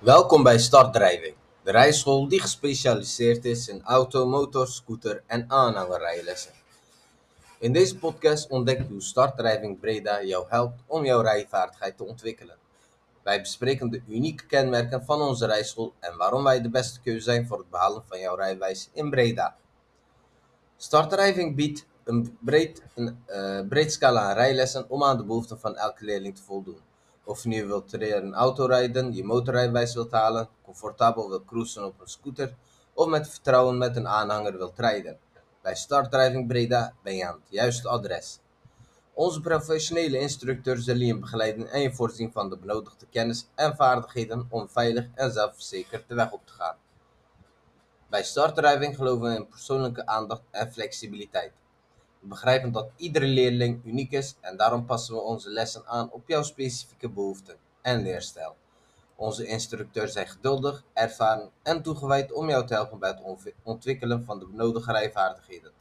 Welkom bij Startdrijving, de rijschool die gespecialiseerd is in auto, motor, scooter en aanhangerrijlessen. In deze podcast ontdek je hoe Startdrijving Breda jou helpt om jouw rijvaardigheid te ontwikkelen. Wij bespreken de unieke kenmerken van onze rijschool en waarom wij de beste keuze zijn voor het behalen van jouw rijwijs in Breda. Startdrijving biedt een breed, een, eh, breed scala aan rijlessen om aan de behoeften van elke leerling te voldoen. Of je nu wilt leren autorijden, je motorrijbewijs wilt halen, comfortabel wilt cruisen op een scooter of met vertrouwen met een aanhanger wilt rijden. Bij Startdrijving Breda ben je aan het juiste adres. Onze professionele instructeurs zullen je begeleiden en je voorzien van de benodigde kennis en vaardigheden om veilig en zelfverzekerd de weg op te gaan. Bij Startdrijving geloven we in persoonlijke aandacht en flexibiliteit. We begrijpen dat iedere leerling uniek is en daarom passen we onze lessen aan op jouw specifieke behoeften en leerstijl. Onze instructeurs zijn geduldig, ervaren en toegewijd om jou te helpen bij het ontwikkelen van de benodigde rijvaardigheden.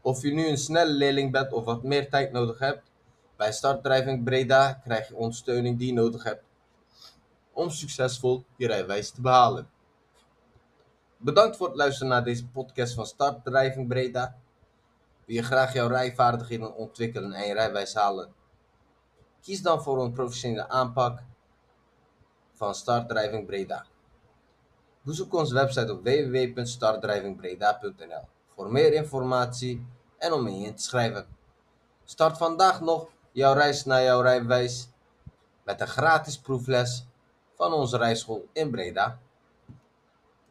Of je nu een snelle leerling bent of wat meer tijd nodig hebt, bij Startdrijving Breda krijg je ondersteuning die je nodig hebt om succesvol je rijwijs te behalen. Bedankt voor het luisteren naar deze podcast van Startdrijving Breda. Wil je graag jouw rijvaardigheden ontwikkelen en je rijwijs halen? Kies dan voor een professionele aanpak van Startdrijving Breda. Bezoek onze website op www.startdrijvingbreda.nl voor meer informatie en om in te schrijven. Start vandaag nog jouw reis naar jouw rijwijs met een gratis proefles van onze rijschool in Breda.